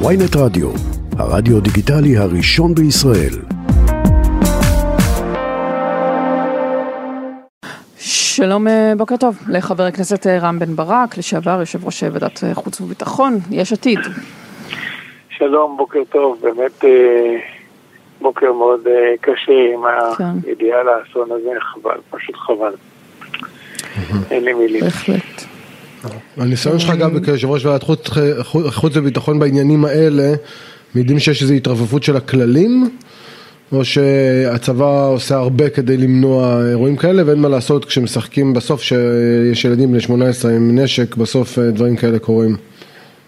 ויינט רדיו, הרדיו דיגיטלי הראשון בישראל. שלום, אה, בוקר טוב לחבר הכנסת אה, רם בן ברק, לשעבר יושב ראש ועדת אה, חוץ וביטחון, יש עתיד. שלום, בוקר טוב, באמת בוקר מאוד קשה עם כן. הידיעה לאסון הזה, חבל, פשוט חבל. אין לי מילים. בהחלט. הניסיון שלך גם כיושב ראש ועדת חוץ וביטחון בעניינים האלה, מעידים שיש איזו התרופפות של הכללים? או שהצבא עושה הרבה כדי למנוע אירועים כאלה ואין מה לעשות כשמשחקים בסוף שיש ילדים בני 18 עם נשק, בסוף אה, דברים כאלה קורים.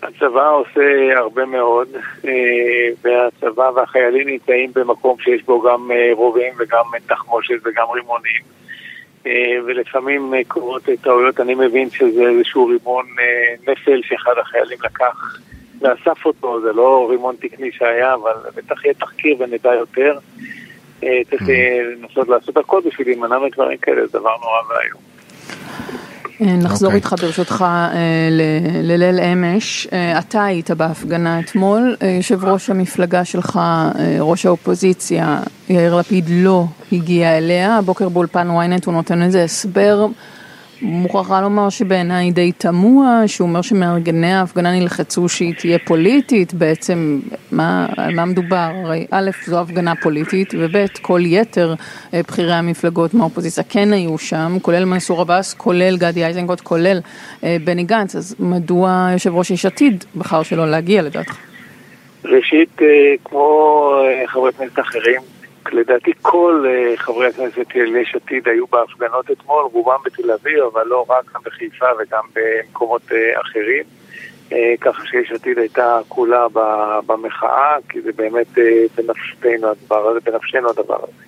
הצבא עושה הרבה מאוד, אה, והצבא והחיילים נמצאים במקום שיש בו גם אה, רובים וגם תחמושת וגם רימונים. ולפעמים קורות טעויות, אני מבין שזה איזשהו רימון נפל שאחד החיילים לקח ואסף אותו, זה לא רימון תקני שהיה, אבל בטח יהיה תחקיר ונדע יותר. אה, צריך mm. לנסות לעשות הכל בשביל להימנע מדברים כאלה, זה דבר נורא ואיום. אה, נחזור אוקיי. איתך ברשותך אה, לליל אמש, אתה היית בהפגנה אתמול, יושב ראש המפלגה שלך, ראש האופוזיציה, יאיר לפיד לא הגיע אליה, הבוקר באולפן ynet הוא נותן איזה הסבר מוכרחה לומר שבעיניי די תמוה, שהוא אומר שמארגני ההפגנה נלחצו שהיא תהיה פוליטית, בעצם מה, על מה מדובר? הרי א', זו הפגנה פוליטית, וב', כל יתר אה, בכירי המפלגות מהאופוזיציה כן היו שם, כולל מנסור עבאס, כולל גדי איזנגוט, כולל אה, בני גנץ, אז מדוע יושב ראש יש עתיד בחר שלא להגיע לדעתך? ראשית, אה, כמו חברי כנסת אחרים, לדעתי כל uh, חברי הכנסת של יש עתיד היו בהפגנות אתמול, רובם בתל אביב, אבל לא רק, גם בחיפה וגם במקומות uh, אחרים. Uh, ככה שיש עתיד הייתה כולה במחאה, כי זה באמת בנפשנו הדבר הזה, בנפשנו הדבר הזה.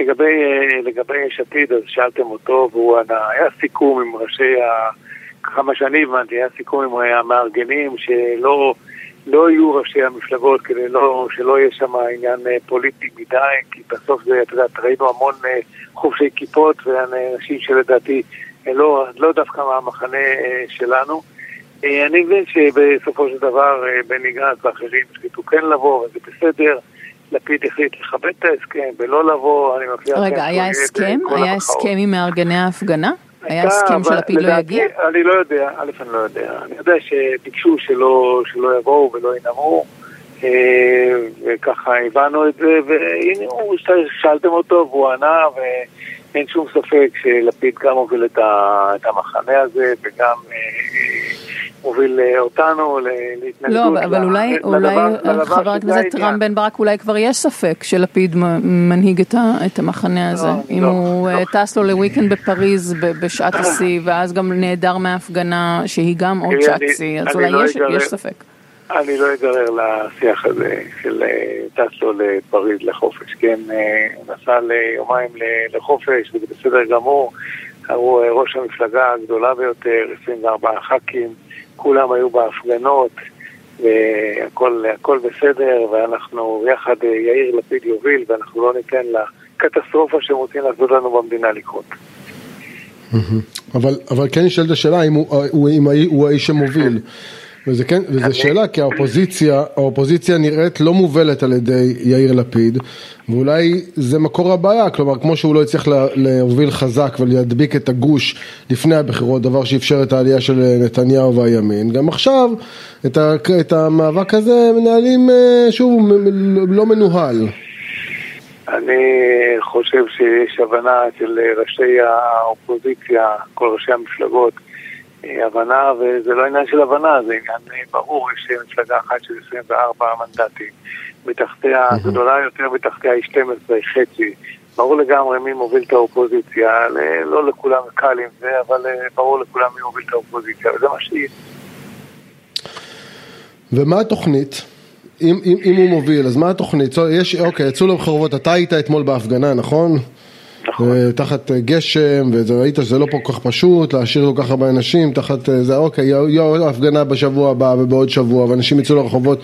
לגבי, לגבי יש עתיד, אז שאלתם אותו, והוא ענה, היה סיכום עם ראשי ה... כמה שאני הבנתי, היה סיכום עם המארגנים שלא... לא יהיו ראשי המפלגות כדי לא, שלא יהיה שם עניין אה, פוליטי מדי, כי בסוף זה, את יודעת, ראינו המון אה, חובשי כיפות ואנשים שלדעתי אה, לא, לא דווקא מהמחנה שלנו. אני מבין שבסופו של דבר בני גנץ ואחרים החליטו כן לבוא, וזה בסדר. לפיד החליט לכבד את ההסכם ולא לבוא, אני מבטיח... רגע, היה הסכם? היה הסכם עם מארגני ההפגנה? היה הסכם שלפיד לא יגיע? אני לא יודע, א', אני לא יודע. אני יודע שביקשו שלא, שלא יבואו ולא ינאמו, אה, וככה הבנו את זה, והנה, שאלתם אותו והוא ענה, ואין שום ספק שלפיד גם הוביל את המחנה הזה, וגם... אה, מוביל אה, אותנו להתנגדות. לא, אבל אולי, אולי חבר הכנסת רם בן ברק, אולי כבר יש ספק שלפיד מנהיג את, המחנה הזה. לא, אם לא, הוא לא. טס לו לוויקנד בפריז בשעת השיא, ואז גם נעדר מההפגנה שהיא גם עוד שעת שיא, אז אולי לא יש, יש ספק. אני לא אגרר לשיח הזה של אה, טס לו לפריז לחופש, כן, נסע ליומיים לחופש, וזה בסדר גמור. הוא ראש המפלגה הגדולה ביותר, 24 ח"כים. כולם היו בהפגנות, והכל בסדר, ואנחנו יחד, אה, יאיר לפיד יוביל, ואנחנו לא ניתן לקטסטרופה שהם רוצים לעשות לנו במדינה לקרות. אבל, אבל כן נשאלת השאלה אם הוא, הוא, אם הוא האיש שמוביל. וזה כן, וזו שאלה כי האופוזיציה, האופוזיציה נראית לא מובלת על ידי יאיר לפיד ואולי זה מקור הבעיה, כלומר כמו שהוא לא הצליח להוביל חזק ולהדביק את הגוש לפני הבחירות, דבר שאפשר את העלייה של נתניהו והימין, גם עכשיו את, ה, את המאבק הזה מנהלים אה, שוב לא מנוהל. אני חושב שיש הבנה של ראשי האופוזיציה, כל ראשי המפלגות הבנה, וזה לא עניין של הבנה, זה עניין אה, ברור, יש מפלגה אחת של 24 מנדטים, מתחתיה, גדולה יותר, מתחתיה היא 12 חצי. ברור לגמרי מי מוביל את האופוזיציה, לא לכולם קל עם זה, אבל אה, ברור לכולם מי מוביל את האופוזיציה, וזה מה שיהיה. ומה התוכנית? אם, אם, אם הוא מוביל, אז מה התוכנית? יש, אוקיי, יצאו לרחובות, אתה היית אתמול בהפגנה, נכון? נכון. תחת אה, גשם, וראית שזה לא כל כך פשוט להשאיר כל כך הרבה אנשים תחת אה, זה, אוקיי, יהיו הפגנה בשבוע הבא ובעוד שבוע, ואנשים יצאו לרחובות.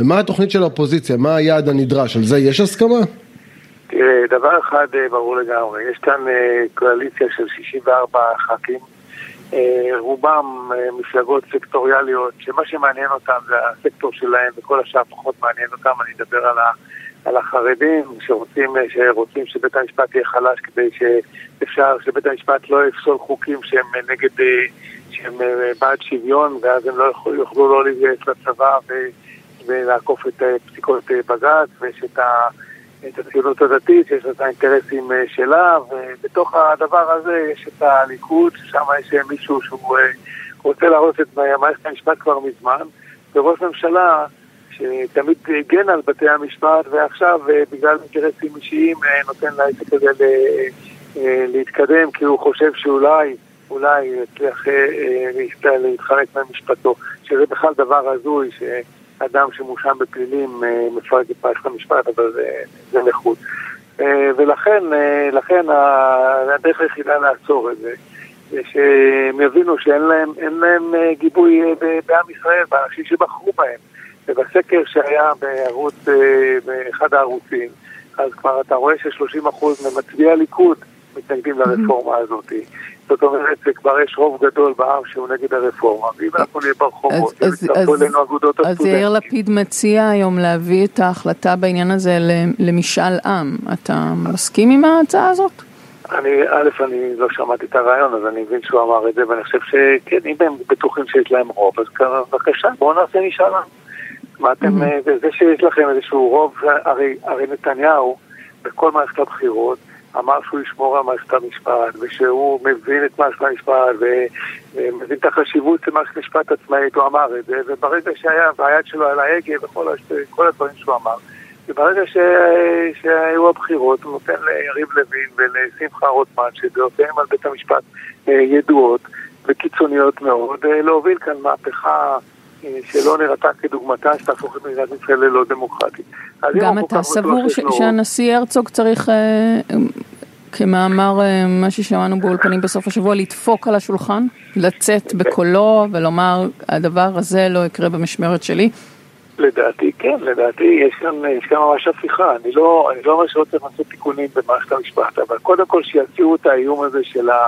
ומה התוכנית של האופוזיציה? מה היעד הנדרש? על זה יש הסכמה? תראה, דבר אחד אה, ברור לגמרי, יש כאן קואליציה של 64 ח"כים רובם מפלגות סקטוריאליות, שמה שמעניין אותם זה הסקטור שלהם וכל השאר פחות מעניין אותם, אני אדבר על, ה, על החרדים שרוצים, שרוצים שבית המשפט יהיה חלש כדי שאפשר, שבית המשפט לא יפסול חוקים שהם נגד, שהם בעד שוויון ואז הם לא יוכלו, יוכלו לא להתגייס לצבא ו, ולעקוף את פסיקות בג"ץ ויש את ה... את הציונות הדתית, שיש לה את האינטרסים אה, שלה, ובתוך הדבר הזה יש את הליכוד, ששם יש מישהו שהוא אה, רוצה להרוס את מערכת המשפט כבר מזמן, וראש ממשלה שתמיד הגן על בתי המשפט, ועכשיו אה, בגלל אינטרסים אישיים נותן לעסק הזה להתקדם, כי הוא חושב שאולי, אולי יצליח להתחלק ממשפטו, שזה בכלל דבר הזוי, ש... אדם שמואשם בפלילים אה, מפרק את מערכת המשפט, אבל זה, זה לחוד. אה, ולכן אה, לכן הדרך היחידה לעצור את זה שהם יבינו שאין להם, להם גיבוי בעם ישראל, באנשים שבחרו בהם. ובסקר שהיה בערוץ, באחד הערוצים, אז כבר אתה רואה ש-30% ממצביעי הליכוד מתנגדים לרפורמה הזאת. זאת אומרת, כבר יש רוב גדול בעם שהוא נגד הרפורמה, ואם אנחנו נהיה ברחובות, אלינו אגודות הסטודנטים. אז יאיר לפיד מציע היום להביא את ההחלטה בעניין הזה למשאל עם. אתה מסכים עם ההצעה הזאת? אני, א', אני לא שמעתי את הרעיון, אז אני מבין שהוא אמר את זה, ואני חושב שכן, אם הם בטוחים שיש להם רוב, אז בבקשה, בואו נעשה משאל עם. מה אתם, זה שיש לכם איזשהו רוב, הרי, הרי נתניהו, בכל מערכת הבחירות, אמר שהוא ישמור על מערכת המשפט, ושהוא מבין את מערכת המשפט, ומבין את החשיבות של מערכת משפט עצמאית, הוא אמר את זה, וברגע שהיה, והיד שלו על ההגה וכל הדברים שהוא אמר, וברגע ש... שהיו הבחירות, הוא נותן ליריב לוין ולשמחה רוטמן, שדעותיהם על בית המשפט אה, ידועות וקיצוניות מאוד, אה, להוביל כאן מהפכה אה, שלא נראתה כדוגמתה, שתהפוך את מדינת ישראל ללא דמוקרטית. גם אתה סבור ש- שהנשיא הרצוג צריך, אה, כמאמר אה, מה ששמענו באולפנים בסוף השבוע, לדפוק על השולחן, לצאת בקולו ולומר, הדבר הזה לא יקרה במשמרת שלי? לדעתי כן, לדעתי יש כאן, יש כאן ממש הפיכה. אני לא, אני לא אומר שלא צריך לעשות תיקונים במערכת המשפט, אבל קודם כל שיציעו את האיום הזה של, ה,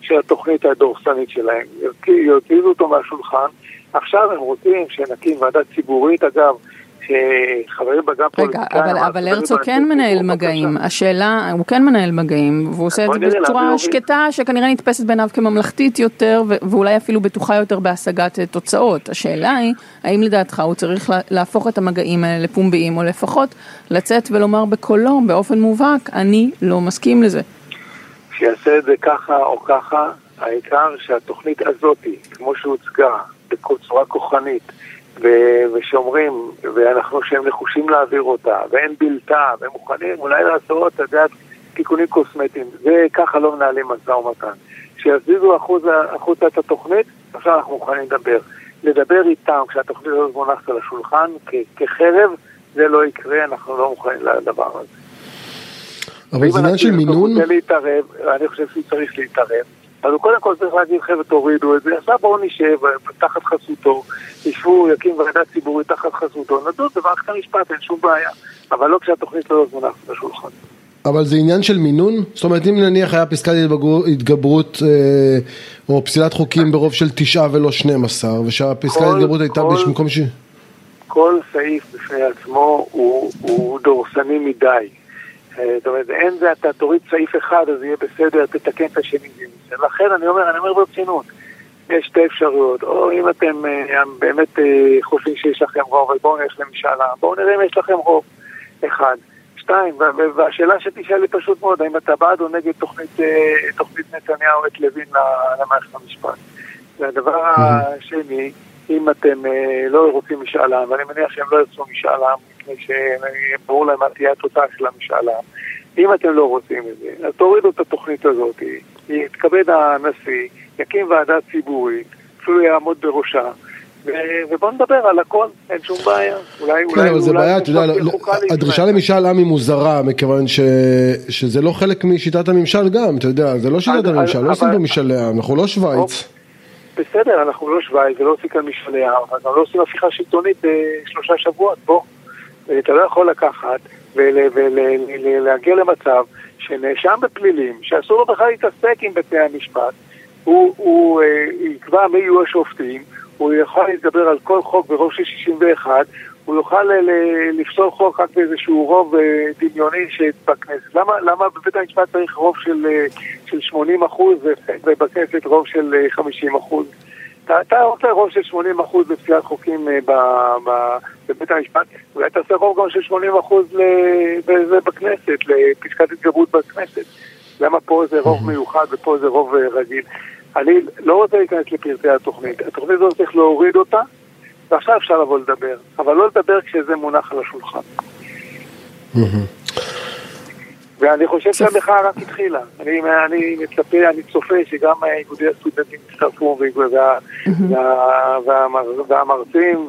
של התוכנית הדורסנית שלהם, יוציאו אותו מהשולחן. עכשיו הם רוצים שנקים ועדה ציבורית, אגב, שחברים בה גם פוליטיקאים. רגע, אבל הרצוג כן מנהל מגעים, השאלה, הוא כן מנהל מגעים, והוא עושה את זה בצורה שקטה, שכנראה נתפסת בעיניו כממלכתית יותר, ואולי אפילו בטוחה יותר בהשגת תוצאות. השאלה היא, האם לדעתך הוא צריך להפוך את המגעים האלה לפומביים, או לפחות לצאת ולומר בקולו, באופן מובהק, אני לא מסכים לזה. שיעשה את זה ככה או ככה, העיקר שהתוכנית הזאתי, כמו שהוצגה, בצורה כוחנית, ושאומרים, ואנחנו שהם נחושים להעביר אותה, ואין בלתה, והם מוכנים אולי לעשות, אתה יודע, תיקונים קוסמטיים. זה ככה לא מנהלים משא ומתן. שיזיזו החוצה את התוכנית, עכשיו אנחנו מוכנים לדבר. לדבר איתם כשהתוכנית הזאת מונחת על השולחן, כחרב, זה לא יקרה, אנחנו לא מוכנים לדבר הזה. אבל זה עניין של מינון? אני חושב שהוא צריך להתערב. אז הוא קודם כל צריך להגיד, חבר'ה, תורידו את זה, עכשיו בואו נשב תחת חסותו, ישבו, יקים ועדה ציבורית תחת חסותו, נדון במערכת המשפט, אין שום בעיה, אבל לא כשהתוכנית לא מונחת בשולחן. אבל זה עניין של מינון? זאת אומרת, אם נניח היה פסקת התגברות אה, או פסילת חוקים ברוב של תשעה ולא שנים עשר, ושהפסקת התגברות הייתה במקום ש... כל סעיף בפני עצמו הוא, הוא דורסני מדי. אה, זאת אומרת, אין זה, אתה תוריד סעיף אחד, אז יהיה בסדר, תתקן את השני. לכן אני אומר, אני אומר ברצינות, יש שתי אפשרויות, או אם אתם אה, באמת אה, חושבים שיש לכם רוב, אז בואו נלך למשאל העם, בואו נראה אם יש לכם רוב, אחד. שתיים, והשאלה שתשאל היא פשוט מאוד, האם אתה בעד או נגד תוכנית, תוכנית נתניהו את לוין למערכת המשפט. והדבר השני, אם אתם לא רוצים משאל עם, ואני מניח שהם לא ירצו משאל עם, מפני שברור להם מה תהיה התוצאה של המשאל עם. אם אתם לא רוצים את זה, אז תורידו את התוכנית הזאת, יתכבד הנשיא, יקים ועדה ציבורית, אפילו יעמוד בראשה, ובוא נדבר על הכל, אין שום בעיה. אולי, כן, אולי, אבל זה בעיה, אתה יודע, הדרישה למשאל עם היא מוזרה, מכיוון שזה לא חלק משיטת הממשל גם, אתה יודע, זה לא שיטת הממשל, לא עושים פה משאלי עם, אנחנו לא שווייץ. בסדר, אנחנו לא שווייץ ולא עושים כאן משאלי עם, אנחנו לא עושים הפיכה שלטונית בשלושה שבועות, בוא. אתה לא יכול לקחת ולהגיע למצב שנאשם בפלילים, שאסור לו בכלל להתעסק עם בתי המשפט, הוא, הוא אה, יקבע מי יהיו השופטים, הוא יכול להתגבר על כל חוק ברוב של 61, הוא יוכל לפסול חוק רק באיזשהו רוב דמיוני בכנסת. למה, למה בבית המשפט צריך רוב של, של 80 אחוז ובכנסת רוב של 50 אחוז? אתה, אתה רוצה רוב של 80 אחוז בפסילת חוקים ב, ב, בבית המשפט, אולי תעשה רוב גם של 80 אחוז בכנסת, לפסקת התגברות בכנסת. למה פה זה רוב מיוחד ופה זה רוב רגיל? אני לא רוצה להיכנס לפרטי התוכנית. התוכנית הזאת צריך להוריד אותה, ועכשיו אפשר לבוא לדבר. אבל לא לדבר כשזה מונח על השולחן. ואני חושב שהמחאה רק התחילה. אני, אני מצפה, אני צופה שגם איגודי הסטודנטים יצטרפו, וה, וה, והמר, והמרצים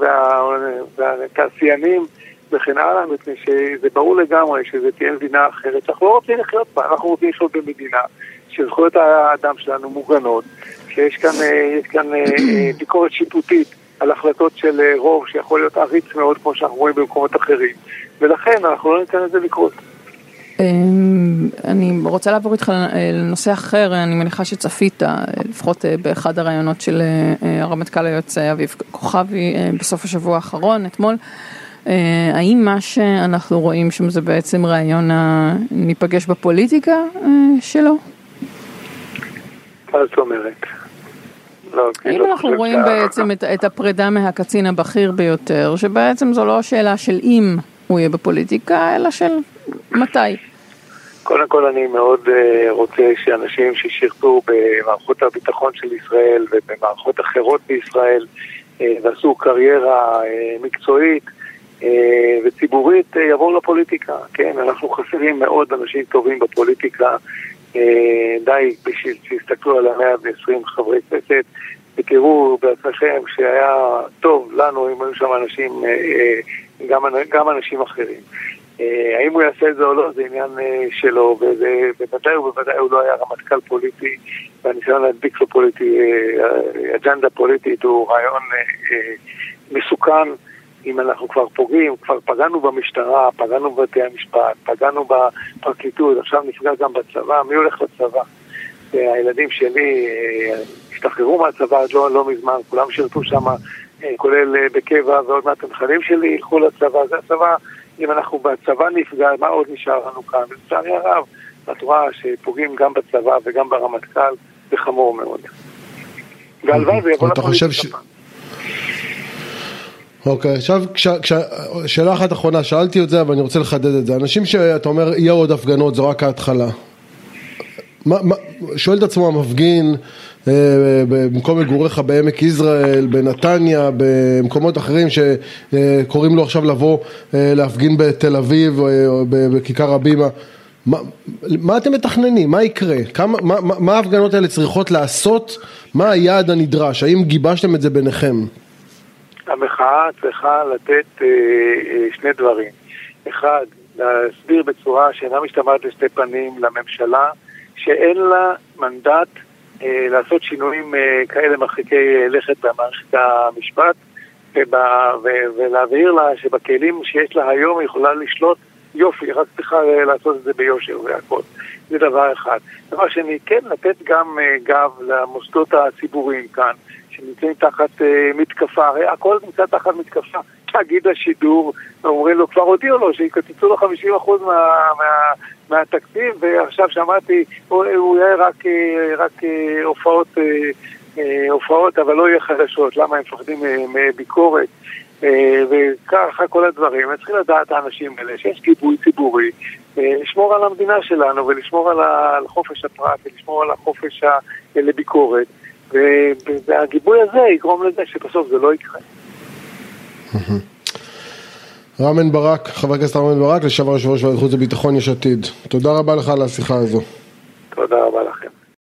והתעשיינים וכן הלאה, מפני שזה ברור לגמרי שזה תהיה מדינה אחרת שאנחנו לא רוצים לחיות בה, אנחנו רוצים לחיות במדינה שזכויות האדם שלנו מוגנות, שיש כאן, אה, כאן אה, אה, ביקורת שיפוטית על החלטות של רוב שיכול להיות עריץ מאוד כמו שאנחנו רואים במקומות אחרים, ולכן אנחנו לא ניתן לזה לקרות. אמ, אני רוצה לעבור איתך לנושא אחר, אני מניחה שצפית, לפחות באחד הראיונות של הרמטכ"ל היוצא אביב כוכבי בסוף השבוע האחרון, אתמול. האם מה שאנחנו רואים שם זה בעצם רעיון הניפגש בפוליטיקה שלו? מה זאת אומרת? לא, אם לא אנחנו רואים בעצם את, את הפרידה מהקצין הבכיר ביותר, שבעצם זו לא שאלה של אם הוא יהיה בפוליטיקה, אלא של מתי. קודם כל אני מאוד uh, רוצה שאנשים ששירתו במערכות הביטחון של ישראל ובמערכות אחרות בישראל uh, ועשו קריירה uh, מקצועית וציבורית יבואו לפוליטיקה, כן? אנחנו חסרים מאוד אנשים טובים בפוליטיקה אה, די בשביל שיסתכלו על המאה ועשרים חברי כנסת ותראו בעצמכם שהיה טוב לנו אם היו שם אנשים, אה, אה, גם, גם אנשים אחרים. האם הוא יעשה את זה או לא, זה עניין שלו, ובוודאי ובוודאי הוא לא היה רמטכ"ל פוליטי, והניסיון להדביק לו פוליטי, אג'נדה פוליטית הוא רעיון מסוכן. אם אנחנו כבר פוגעים, כבר פגענו במשטרה, פגענו בבתי המשפט, פגענו בפרקליטות, עכשיו נפגע גם בצבא, מי הולך לצבא? הילדים שלי אה, השתחררו מהצבא עד לא, לא מזמן, כולם שירתו שם, כולל אה, בקבע, ועוד מעט הנכדים שלי ילכו לצבא, זה הצבא, אם אנחנו בצבא נפגע, מה עוד נשאר לנו כאן? לצערי הרב, את רואה שפוגעים גם בצבא וגם ברמטכ"ל, זה חמור מאוד. והלוואי זה יבוא לפוליטיקה. אוקיי, עכשיו שאלה אחת אחרונה, שאלתי את זה אבל אני רוצה לחדד את זה, אנשים שאתה אומר יהיה עוד הפגנות זו רק ההתחלה, מה, מה, שואל את עצמו המפגין אה, במקום מגוריך בעמק יזרעאל, בנתניה, במקומות אחרים שקוראים לו עכשיו לבוא אה, להפגין בתל אביב אה, או בכיכר הבימה מה, מה אתם מתכננים? מה יקרה? כמה, מה, מה ההפגנות האלה צריכות לעשות? מה היעד הנדרש? האם גיבשתם את זה ביניכם? המחאה צריכה לתת אה, אה, שני דברים. אחד, להסביר בצורה שאינה משתמעת לשתי פנים לממשלה, שאין לה מנדט אה, לעשות שינויים אה, כאלה מרחיקי לכת במערכת המשפט, ובא, ו, ולהבהיר לה שבכלים שיש לה היום היא יכולה לשלוט יופי, רק צריכה אה, לעשות את זה ביושר והכל. זה דבר אחד. דבר שני, כן לתת גם אה, גב למוסדות הציבוריים כאן. שנמצאים תחת uh, מתקפה, הרי הכל נמצא תחת מתקפה. תאגיד השידור, אומרים לו, כבר הודיעו לו שיקצצו לו 50% מה, מה, מהתקציב, ועכשיו שמעתי, הוא, הוא יהיה רק, אה, רק אה, הופעות, הופעות, אבל לא יהיה חדשות. למה הם מפחדים מביקורת? וככה כל הדברים. צריכים לדעת האנשים האלה שיש גיבוי ציבורי, לשמור על המדינה שלנו ולשמור על חופש הפרט ולשמור על החופש לביקורת. והגיבוי הזה יגרום לזה שבסוף זה לא יקרה. רם בן ברק, חבר הכנסת רם בן ברק, לשעבר יושב ראש ועדת חוץ וביטחון יש עתיד. תודה רבה לך על השיחה הזו. תודה